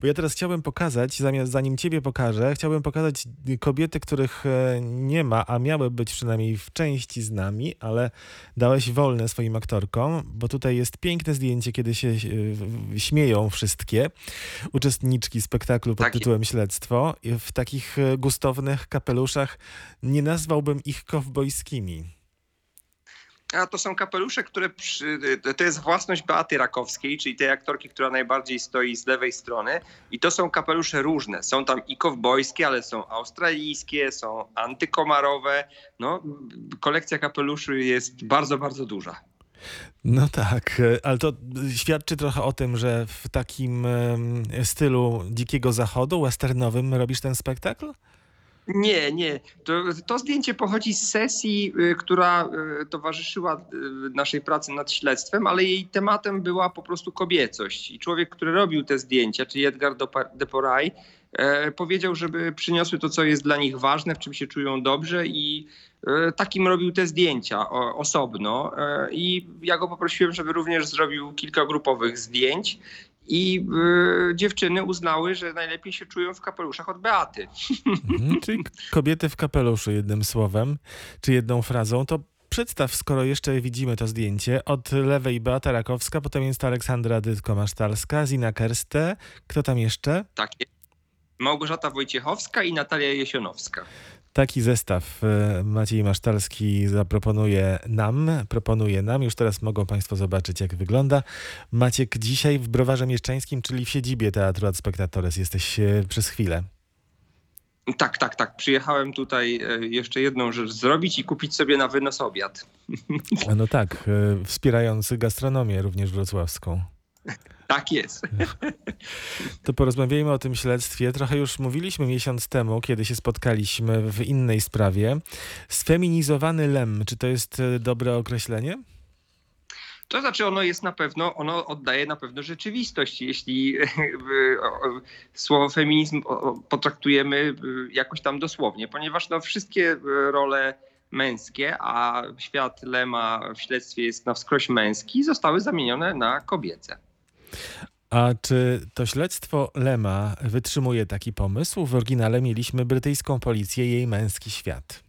Bo ja teraz chciałbym pokazać, zamiast zanim ciebie pokażę, chciałbym pokazać kobiety, których e, nie ma, a miały być przynajmniej w części z nami, ale dałeś wolne swoim aktorkom, bo tutaj jest piękne zdjęcie, kiedy się e, śmieją wszystkie uczestniczki spektaklu pod tytułem Śledztwo w takich e, gustownych kapeluszach. Nie nazwałbym ich kowbojskimi. A to są kapelusze, które przy, to jest własność Beaty Rakowskiej, czyli tej aktorki, która najbardziej stoi z lewej strony. I to są kapelusze różne. Są tam i kowbojskie, ale są australijskie, są antykomarowe. No, kolekcja kapeluszy jest bardzo, bardzo duża. No tak, ale to świadczy trochę o tym, że w takim stylu dzikiego zachodu, westernowym robisz ten spektakl? Nie, nie. To, to zdjęcie pochodzi z sesji, y, która y, towarzyszyła y, naszej pracy nad śledztwem, ale jej tematem była po prostu kobiecość. I człowiek, który robił te zdjęcia, czyli Edgar Dopa- de Poray, e, powiedział, żeby przyniosły to, co jest dla nich ważne, w czym się czują dobrze i e, takim robił te zdjęcia osobno. E, I ja go poprosiłem, żeby również zrobił kilka grupowych zdjęć. I e, dziewczyny uznały, że najlepiej się czują w kapeluszach od Beaty. Mhm, czyli kobiety w kapeluszu, jednym słowem, czy jedną frazą. To przedstaw, skoro jeszcze widzimy to zdjęcie. Od lewej Beata Rakowska, potem jest Aleksandra Dytko-Masztalska, Zina Kerste. Kto tam jeszcze? Takie. Małgorzata Wojciechowska i Natalia Jesionowska. Taki zestaw e, Maciej Masztalski zaproponuje nam, proponuje nam. Już teraz mogą Państwo zobaczyć, jak wygląda. Maciek, dzisiaj w Browarze Mieszczańskim, czyli w siedzibie Teatru Ad Spectatores, jesteś e, przez chwilę. Tak, tak, tak. Przyjechałem tutaj e, jeszcze jedną rzecz zrobić i kupić sobie na wynos obiad. No tak, e, wspierając gastronomię również wrocławską. Tak jest. To porozmawiajmy o tym śledztwie. Trochę już mówiliśmy miesiąc temu, kiedy się spotkaliśmy w innej sprawie. Sfeminizowany lem, czy to jest e, dobre określenie? To znaczy ono jest na pewno, ono oddaje na pewno rzeczywistość. Jeśli e, słowo feminizm potraktujemy e, jakoś tam dosłownie, ponieważ no, wszystkie role męskie, a świat Lema w śledztwie jest na wskroś męski, zostały zamienione na kobiece. A czy to śledztwo Lema wytrzymuje taki pomysł? W oryginale mieliśmy brytyjską policję i jej męski świat.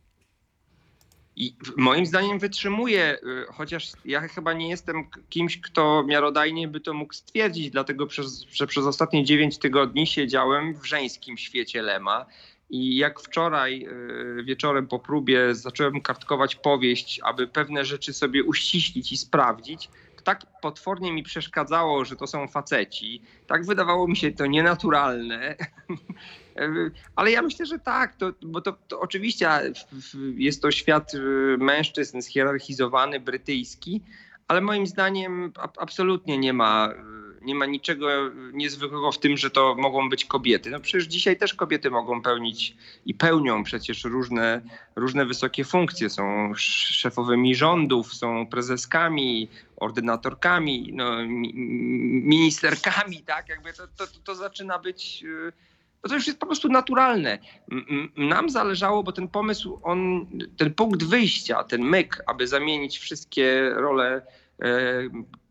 I moim zdaniem wytrzymuje, y, chociaż ja chyba nie jestem kimś, kto miarodajnie by to mógł stwierdzić, dlatego przez, że przez ostatnie 9 tygodni siedziałem w żeńskim świecie Lema. I jak wczoraj y, wieczorem po próbie zacząłem kartkować powieść, aby pewne rzeczy sobie uściślić i sprawdzić, tak potwornie mi przeszkadzało, że to są faceci. Tak wydawało mi się to nienaturalne. Ale ja myślę, że tak, to, bo to, to oczywiście jest to świat y, mężczyzn schierarchizowany, brytyjski, ale moim zdaniem absolutnie nie ma, y, nie ma niczego niezwykłego w tym, że to mogą być kobiety. No przecież dzisiaj też kobiety mogą pełnić i pełnią przecież różne, różne wysokie funkcje. Są sz- szefowymi rządów, są prezeskami, ordynatorkami, no, mi, ministerkami, tak? Jakby to, to, to, zaczyna być... y, no to już jest po prostu naturalne. Nam zależało, bo ten pomysł, on, ten punkt wyjścia, ten myk, aby zamienić wszystkie role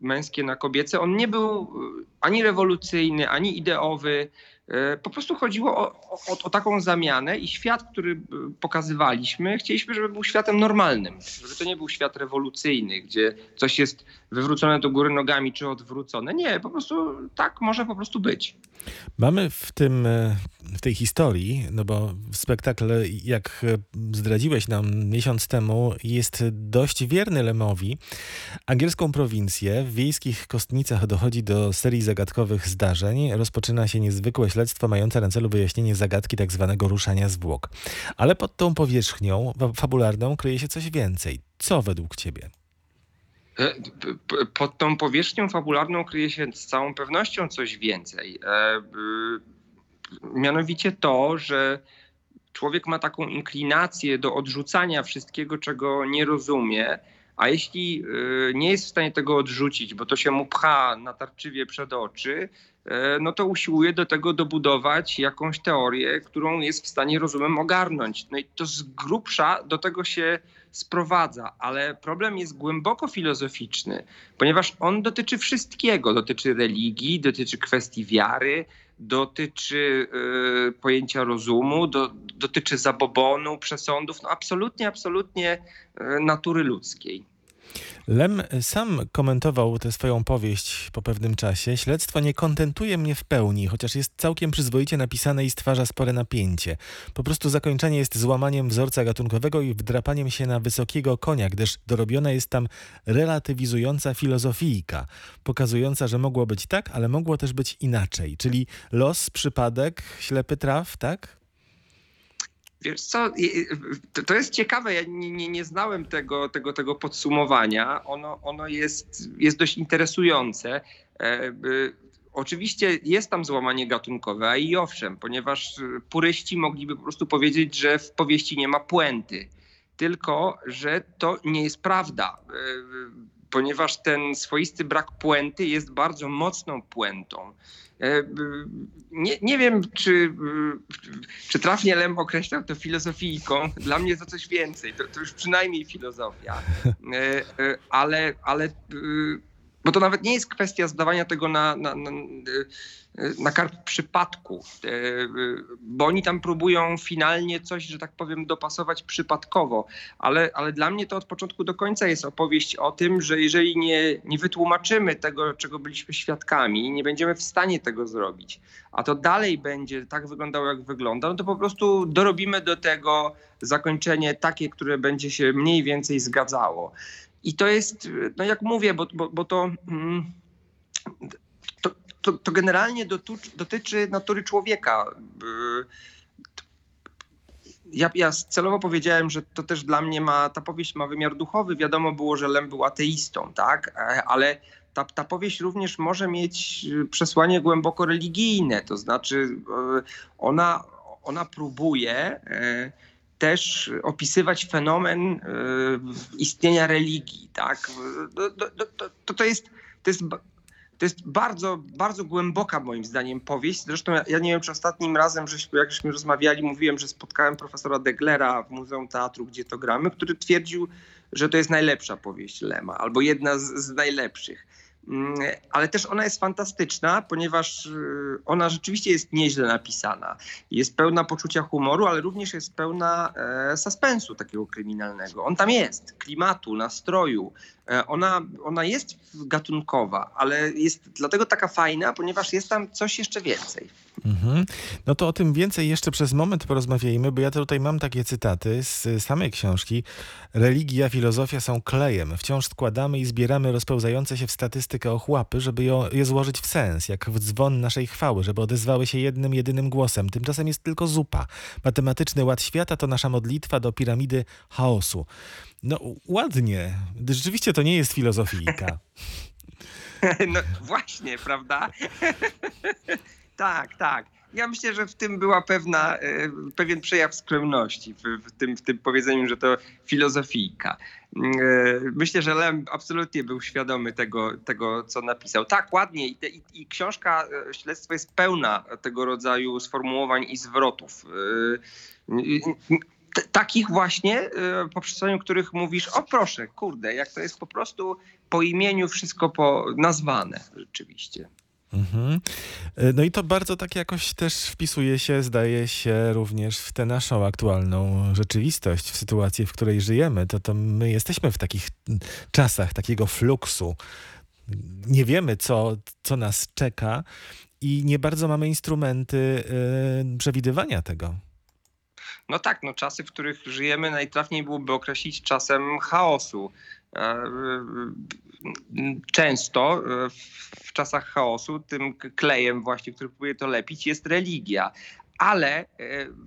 męskie na kobiece, on nie był e, ani rewolucyjny, ani ideowy. E, Po prostu chodziło o, o, o taką zamianę i świat, który e, pokazywaliśmy, chcieliśmy, żeby był światem normalnym. Żeby to nie był świat rewolucyjny, gdzie coś jest wywrócone do góry nogami czy odwrócone. Nie, po prostu tak może po prostu być. Mamy w tym, e, w tej historii, no bo spektakl, jak zdradziłeś nam miesiąc temu, jest dość wierny Lemowi. Angielską prowincję w wiejskich Kostnicach dochodzi do serii zagadkowych zdarzeń. Rozpoczyna się niezwykłe śledztwo mające na celu wyjaśnienie zagadki tak zwanego ruszania zwłok. Ale pod tą powierzchnią fa- fabularną kryje się coś więcej. Co według ciebie? E, Pod tą powierzchnią fabularną kryje się z całą pewnością coś więcej. E, y, Mianowicie to, że człowiek ma taką inklinację do odrzucania wszystkiego, czego nie rozumie, a jeśli y, nie jest w stanie tego odrzucić, bo to się mu pcha natarczywie przed oczy, e, no to usiłuje do tego dobudować jakąś teorię, którą jest w stanie rozumem ogarnąć. No i to z grubsza do tego się sprowadza, ale problem jest głęboko filozoficzny, ponieważ on dotyczy wszystkiego. Dotyczy religii, dotyczy kwestii wiary, dotyczy y, pojęcia rozumu, do, dotyczy zabobonu, przesądów, no absolutnie, absolutnie y, natury ludzkiej. Lem sam komentował tę swoją powieść po pewnym czasie. Śledztwo nie kontentuje mnie w pełni, chociaż jest całkiem przyzwoicie napisane i stwarza spore napięcie. Po prostu zakończenie jest złamaniem wzorca gatunkowego i wdrapaniem się na wysokiego konia, gdyż dorobiona jest tam relatywizująca filozofijka, pokazująca, że mogło być tak, ale mogło też być inaczej. Czyli los, przypadek, ślepy traf, tak? Wiesz co, to jest ciekawe, ja nie, nie, nie, znałem tego, tego, tego podsumowania. Ono, ono jest, jest dość interesujące. E, oczywiście jest tam złamanie gatunkowe, a i owszem, ponieważ puryści mogliby po prostu powiedzieć, że w powieści nie ma puenty. Tylko, że to nie jest prawda, e, ponieważ ten swoisty brak puenty jest bardzo mocną puentą. E, nie, nie wiem, czy, czy trafnie Lem określał to filozofijką. Dla mnie to coś więcej. To, to już przynajmniej filozofia. E, e, ale, ale bo to nawet nie jest kwestia zdawania tego na, na, na, na karp przypadku, e, bo oni tam próbują finalnie coś, że tak powiem, dopasować przypadkowo, ale, ale dla mnie to od początku do końca jest opowieść o tym, że jeżeli nie, nie wytłumaczymy tego, czego byliśmy świadkami, nie będziemy w stanie tego zrobić, a to dalej będzie tak wyglądało, jak wygląda, no to po prostu dorobimy do tego zakończenie takie, które będzie się mniej więcej zgadzało. I to jest, no jak mówię, bo, bo, bo to, mm, to, to, to, generalnie dotyczy, dotyczy natury człowieka. Ja, ja celowo powiedziałem, że to też dla mnie ma, ta powieść ma wymiar duchowy. Wiadomo było, że Lem był ateistą, tak? Ale ta, ta powieść również może mieć przesłanie głęboko religijne. To znaczy ona, ona próbuje e, też opisywać fenomen e, istnienia religii. Tak? To, to, to, jest, to jest to jest bardzo, bardzo głęboka moim zdaniem powieść. Zresztą ja, ja nie wiem, czy ostatnim razem, żeśmy, jak żeśmy rozmawiali, mówiłem, że spotkałem profesora Deglera w Muzeum Teatru, gdzie to gramy, który twierdził, że to jest najlepsza powieść Lema, albo jedna z, z najlepszych. Mm, ale też ona jest fantastyczna, ponieważ y, ona rzeczywiście jest nieźle napisana. Jest pełna poczucia humoru, ale również jest pełna e, suspensu takiego kryminalnego. On tam jest, klimatu, nastroju. E, ona, ona jest gatunkowa, ale jest dlatego taka fajna, ponieważ jest tam coś jeszcze więcej. Mhm. No to o tym więcej jeszcze przez moment porozmawiajmy, bo ja tutaj mam takie cytaty z samej książki. Religia, filozofia są klejem. Wciąż składamy i zbieramy rozpełzające się w statystykę ochłapy, żeby je złożyć w sens, jak w dzwon naszej chwały, żeby odezwały się jednym, jedynym głosem. Tymczasem jest tylko zupa. Matematyczny ład świata to nasza modlitwa do piramidy chaosu. No ładnie. Rzeczywiście to nie jest filozofijka. No właśnie, prawda? tak, tak. Ja myślę, że w tym była pewna, e, pewien przejaw skromności, w, w, tym, w tym powiedzeniu, że to filozofijka. Mm, e, myślę, że Lem absolutnie był świadomy tego, tego co napisał. Tak, ładnie i, te, i, i książka e, Śledztwo jest pełna tego rodzaju sformułowań i zwrotów takich właśnie, po przesłaniu których mówisz, o proszę, kurde, jak to jest po prostu po imieniu wszystko po nazwane rzeczywiście. Mhm. Y, no i to bardzo tak jakoś też wpisuje się, zdaje się, również w tę naszą aktualną rzeczywistość, w sytuację, w której żyjemy. To, to my jesteśmy w takich czasach takiego fluksu. Nie wiemy, co, co nas czeka i nie bardzo mamy instrumenty yy, przewidywania tego. No tak, no czasy, w których żyjemy, najtrafniej byłoby określić czasem chaosu. E, często e, w czasach chaosu tym klejem właśnie, który próbuje to lepić, jest religia. Ale e,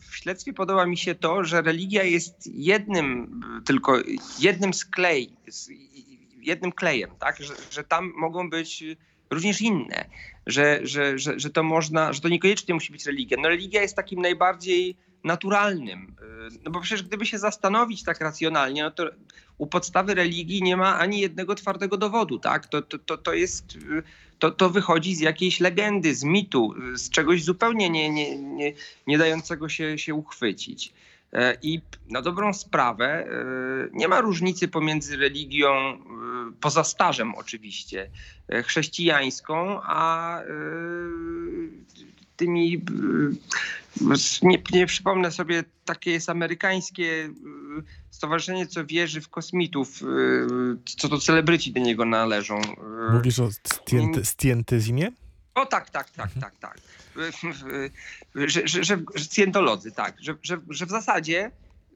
w śledztwie podoba mi się to, że religia jest jednym, tylko jednym z klej, jednym klejem, tak? Że, że tam mogą być również inne, że, że, że, że to można, że to niekoniecznie musi być religia. No religia jest takim najbardziej naturalnym. Y, no bo przecież gdyby się zastanowić tak racjonalnie, no to u podstawy religii nie ma ani jednego twardego dowodu, tak? To, to, to, to jest, y, to, to wychodzi z jakiejś legendy, z mitu, z czegoś zupełnie nie, nie, nie, nie dającego się, się uchwycić. I na dobrą sprawę nie ma różnicy pomiędzy religią, poza starzem oczywiście, chrześcijańską, a tymi nie, nie przypomnę sobie, takie jest amerykańskie stowarzyszenie, co wierzy w kosmitów, co to celebryci do niego należą. Mówisz o stientyzmie? O tak, tak, tak, mhm. tak, tak. Że, że, że, że tak. Że, że, że w zasadzie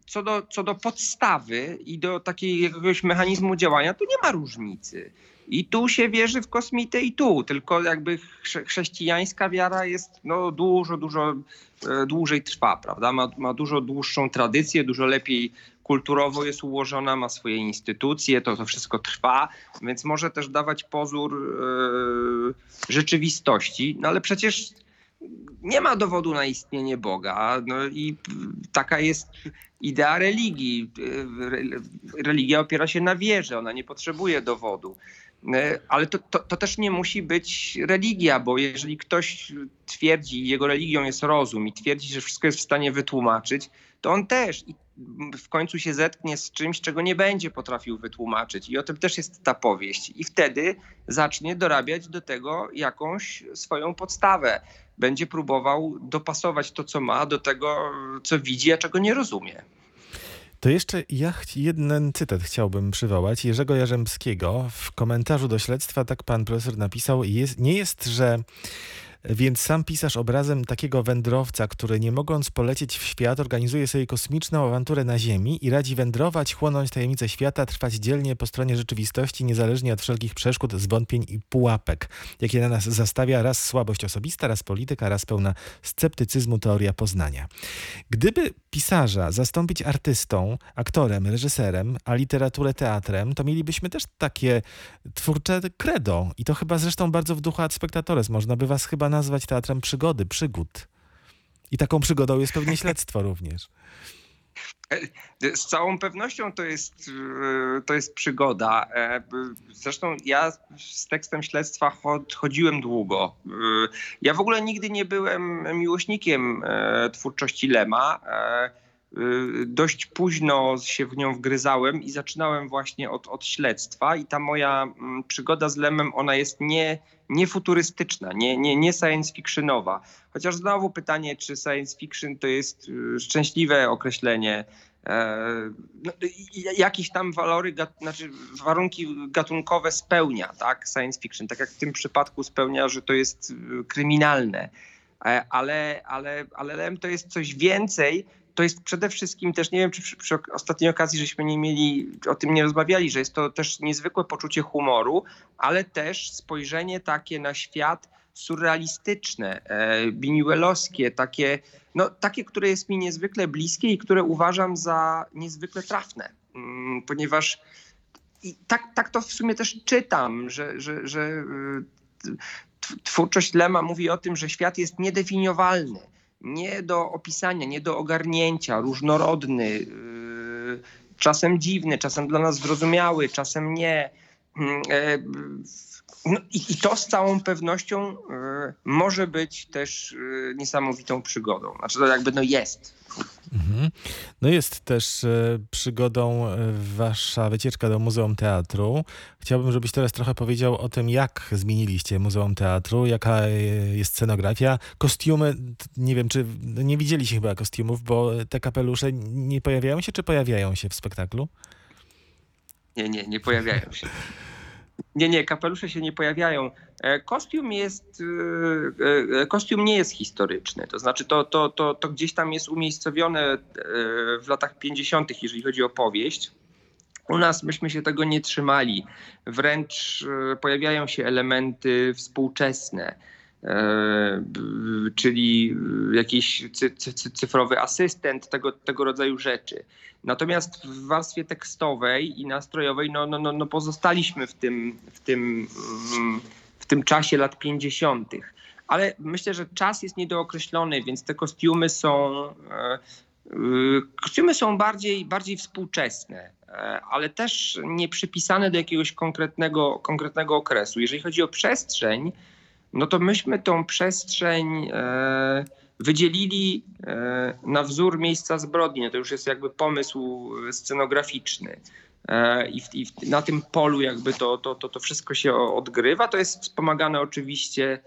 co do, co do podstawy i do takiego jakiegoś mechanizmu działania, to nie ma różnicy. I tu się wierzy w kosmitę i tu, tylko jakby chrześcijańska wiara jest no, dużo, dużo e, dłużej trwa, prawda? Ma, ma dużo dłuższą tradycję, dużo lepiej kulturowo jest ułożona, ma swoje instytucje, to, to wszystko trwa, więc może też dawać pozór e, rzeczywistości, no ale przecież nie ma dowodu na istnienie Boga. No i taka jest idea religii. Religia opiera się na wierze, ona nie potrzebuje dowodu. Ale to, to, to, też nie musi być religia, bo jeżeli ktoś twierdzi, jego religią jest rozum i twierdzi, że wszystko jest w stanie wytłumaczyć, to on też w końcu się zetknie z czymś, czego nie będzie potrafił wytłumaczyć. I o tym też jest ta powieść. I wtedy zacznie dorabiać do tego jakąś swoją podstawę. Będzie próbował dopasować to, co ma, do tego, co widzi, a czego nie rozumie. To jeszcze ja jeden cytat chciałbym przywołać. Jerzego Jarzębskiego w komentarzu do śledztwa tak pan profesor napisał, jest, nie jest, że więc sam pisarz obrazem takiego wędrowca, który nie mogąc polecieć w świat, organizuje sobie kosmiczną awanturę na Ziemi i radzi wędrować, chłonąć tajemnice świata, trwać dzielnie po stronie rzeczywistości, niezależnie od wszelkich przeszkód, zwątpień i pułapek, jakie na nas zastawia raz słabość osobista, raz polityka, raz pełna sceptycyzmu teoria poznania. Gdyby pisarza zastąpić artystą, aktorem, reżyserem, a literaturę teatrem, to mielibyśmy też takie twórcze credo. I to chyba zresztą bardzo w duchu ad spectatores. Można by was chyba nazwać teatrem przygody, przygód. I taką przygodą jest pewnie śledztwo również. Z całą pewnością to jest, to jest przygoda. Zresztą ja z tekstem śledztwa chodziłem długo. Ja w ogóle nigdy nie byłem miłośnikiem e, twórczości Lema. E, dość późno się w nią wgryzałem i zaczynałem właśnie od, od śledztwa i ta moja mm, przygoda z Lemem, ona jest nie, nie futurystyczna, nie, nie, nie science fictionowa. Chociaż znowu pytanie, czy science fiction to jest y, szczęśliwe określenie. E, no, jakieś tam walory, znaczy warunki gatunkowe spełnia, tak, science fiction, tak jak w tym przypadku spełnia, że to jest y, kryminalne. E, ale, ale, ale Lem to jest coś więcej. To jest przede wszystkim też, nie wiem, czy przy, przy, ostatniej okazji żeśmy nie mieli, o tym nie rozmawiali, że jest to też niezwykłe poczucie humoru, ale też spojrzenie takie na świat surrealistyczne, e, biniuelowskie, takie, no, takie, które jest mi niezwykle bliskie i które uważam za niezwykle trafne, mm, ponieważ i tak, tak to w sumie też czytam, że, że, że y, twórczość Lema mówi o tym, że świat jest niedefiniowalny nie do opisania, nie do ogarnięcia, różnorodny, yy, czasem dziwny, czasem dla nas zrozumiały, czasem nie. Mm, e, no i, to z całą pewnością y, może być też y, niesamowitą przygodą. Znaczy to jakby no jest. Mhm. No jest też y, przygodą wasza wycieczka do Muzeum Teatru. Chciałbym, żebyś teraz trochę powiedział o tym, jak zmieniliście Muzeum Teatru, jaka jest scenografia, kostiumy. Nie wiem, czy nie widzieliście chyba kostiumów, bo te kapelusze nie pojawiają się, czy pojawiają się w spektaklu? Nie, nie, nie pojawiają się. Nie, nie, kapelusze się nie pojawiają. E, kostium jest, e, e, kostium nie jest historyczny, to znaczy to, to, to, to gdzieś tam jest umiejscowione w latach 50., jeżeli chodzi o powieść. U nas myśmy się tego nie trzymali. Wręcz pojawiają się elementy współczesne, czyli jakiś cyfrowy asystent, tego, tego rodzaju rzeczy. Natomiast w warstwie tekstowej i nastrojowej no, no, no, no pozostaliśmy w tym, w, tym, w tym czasie lat 50. Ale myślę, że czas jest niedookreślony, więc te kostiumy są. E, e, kostiumy są bardziej, bardziej współczesne, e, ale też nie przypisane do jakiegoś konkretnego, konkretnego okresu. Jeżeli chodzi o przestrzeń, no to myśmy tą przestrzeń wydzielili e, na wzór miejsca zbrodni. No to już jest jakby pomysł scenograficzny. E, I, w, i w, na tym polu jakby to, to, to, to wszystko się odgrywa. To jest wspomagane oczywiście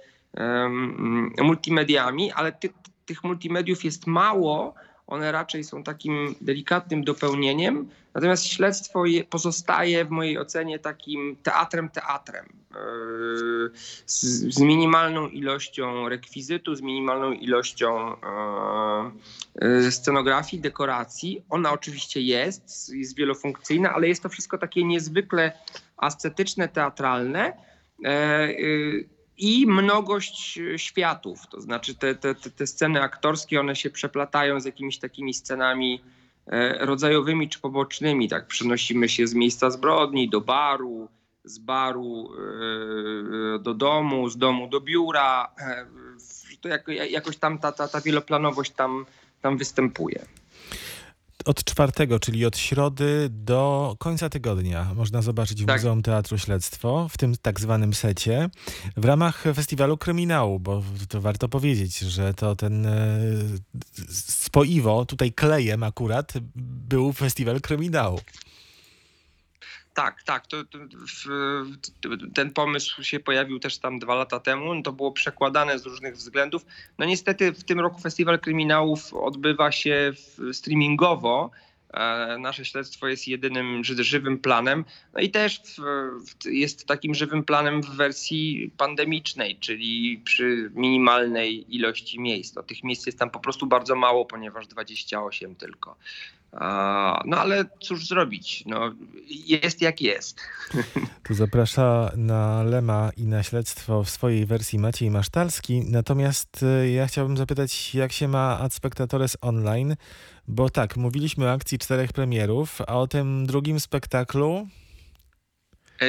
multimediami, ale ty, tych multimediów jest mało, one raczej są takim delikatnym dopełnieniem, natomiast śledztwo pozostaje w mojej ocenie takim teatrem teatrem. Yy, z, minimalną ilością rekwizytu, z minimalną ilością yy, yy, scenografii, dekoracji. Ona oczywiście jest, jest wielofunkcyjna, ale jest to wszystko takie niezwykle ascetyczne, teatralne i mnogość e, światów. To znaczy te, te, te sceny aktorskie, one się przeplatają z jakimiś takimi scenami e, rodzajowymi czy pobocznymi. Tak przenosimy się z miejsca zbrodni do baru, z baru e, do domu, z domu do biura. To jakoś tam ta, ta, ta wieloplanowość tam, tam występuje od czwartego, czyli od środy do końca tygodnia można zobaczyć w tak. Muzeum Teatru Śledztwo, w tym tak zwanym secie, w ramach festiwalu kryminału, bo to warto powiedzieć, że to ten e, spoiwo, tutaj klejem akurat, był festiwal kryminału. Tak, tak. To, to, ten pomysł się pojawił też tam dwa lata temu. To było przekładane z różnych względów. No niestety w tym roku Festiwal Kryminałów odbywa się streamingowo. E, nasze śledztwo jest jedynym żywym planem. No i też jest takim żywym planem w wersji pandemicznej, czyli przy minimalnej ilości miejsc. No, tych miejsc jest tam po prostu bardzo mało, ponieważ 28 tylko. No ale cóż zrobić? No, jest jak jest. Tu zaprasza na Lema i na śledztwo w swojej wersji Maciej Masztalski. Natomiast y, ja chciałbym zapytać, jak się ma Ad Spectatores Online? Bo tak, mówiliśmy o akcji czterech premierów, a o tym drugim spektaklu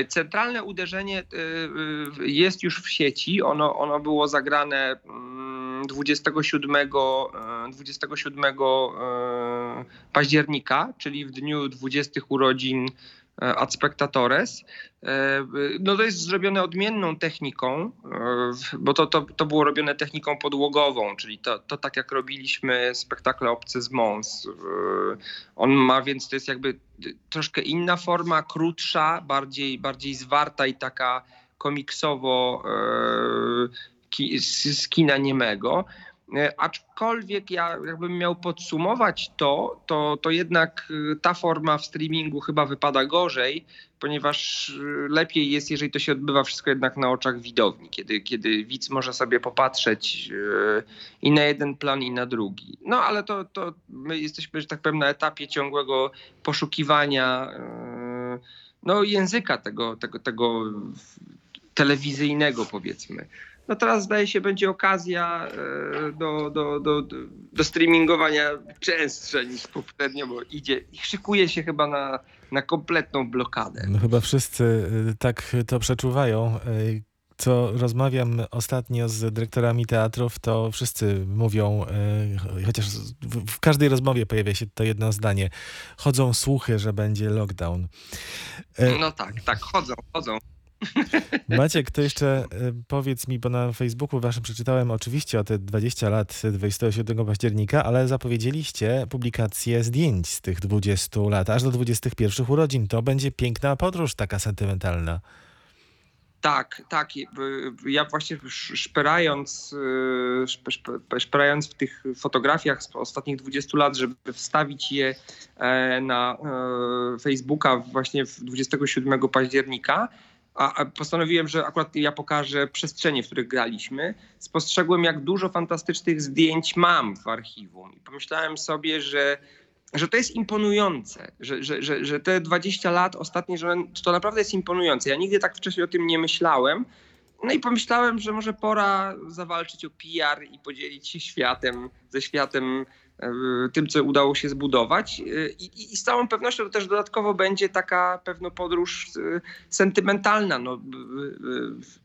centralne uderzenie e, e, jest już w sieci. Ono, ono było zagrane 27, mm, 27 października, czyli w dniu 20 urodzin E, ad spectatores. E, no to jest zrobione odmienną techniką, e, bo to, to, to było robione techniką podłogową, czyli to, to tak jak robiliśmy spektakle Obcy z Mons. On ma więc to jest jakby troszkę inna forma, krótsza, bardziej, bardziej zwarta i taka komiksowo z kina niemego. E, aczkolwiek ja jakbym miał podsumować to, to, to jednak e, ta forma w streamingu chyba wypada gorzej, ponieważ e, lepiej jest, jeżeli to się odbywa wszystko jednak na oczach widowni, kiedy, kiedy widz może sobie popatrzeć i na jeden plan, i na drugi. No ale to, to my jesteśmy, że tak powiem, na etapie ciągłego poszukiwania no, języka tego, tego, tego telewizyjnego, powiedzmy. No teraz zdaje się będzie okazja e, do, do, do, do streamingowania częstsza niż poprzednio, bo idzie i szykuje się chyba na, na kompletną blokadę. No chyba wszyscy e, tak to przeczuwają. E, co rozmawiam ostatnio z dyrektorami teatrów, to wszyscy mówią, chociaż w każdej rozmowie pojawia się to jedno zdanie. Chodzą słuchy, że będzie lockdown. No tak, tak, chodzą, chodzą. Maciek, to jeszcze e, powiedz mi, bo na Facebooku waszym przeczytałem oczywiście o te 20 lat 27 października, ale zapowiedzieliście publikację zdjęć z tych 20 lat, aż do 21 urodzin. To będzie piękna podróż, taka sentymentalna. Tak, tak. Ja właśnie szperając, e, szperając w tych fotografiach z ostatnich 20 lat, żeby wstawić je e, na Facebooka właśnie 27 października, a, postanowiłem, że akurat ja pokażę przestrzenie, w których graliśmy, spostrzegłem, jak dużo fantastycznych zdjęć mam w archiwum. I pomyślałem sobie, że, że to jest imponujące, że, że, że, że te 20 lat ostatnie, że to naprawdę jest imponujące. Ja nigdy tak wcześniej o tym nie myślałem. No i pomyślałem, że może pora zawalczyć o PR i podzielić się światem, ze światem tym, co udało się zbudować. E, I, I, z całą pewnością to też dodatkowo będzie taka pewno podróż e, sentymentalna. No,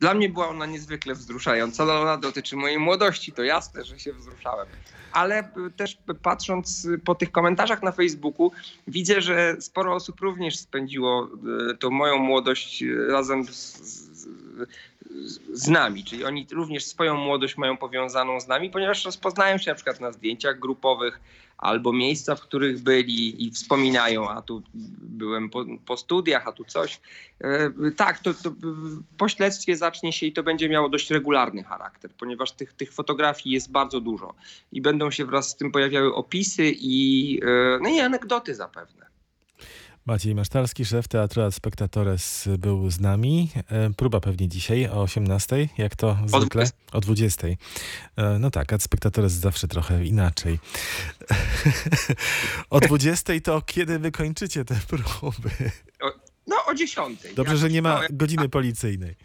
dla mnie była ona niezwykle wzruszająca. No, ona dotyczy mojej młodości, to jasne, że się wzruszałem. Ale też patrząc po tych komentarzach na Facebooku, widzę, że sporo osób również spędziło tą moją młodość razem z, z- nami, czyli oni również swoją młodość mają powiązaną z nami, ponieważ rozpoznają się na przykład na zdjęciach grupowych albo miejsca, w których byli i wspominają, a tu byłem po, po studiach, a tu coś. E, Tak, to, to po śledztwie zacznie się i to będzie miało dość regularny charakter, ponieważ tych, tych fotografii jest bardzo dużo i będą się wraz z tym pojawiały opisy i, e, no i anegdoty zapewne. Maciej Masztalski, szef Teatru Spectatores był z nami. E, Próba pewnie dzisiaj o 18, jak to zwykle? O 20. E, No tak, Ad Spectatores zawsze trochę inaczej. o 20 to kiedy wy kończycie te próby? No o 10. Dobrze, że nie ma godziny policyjnej.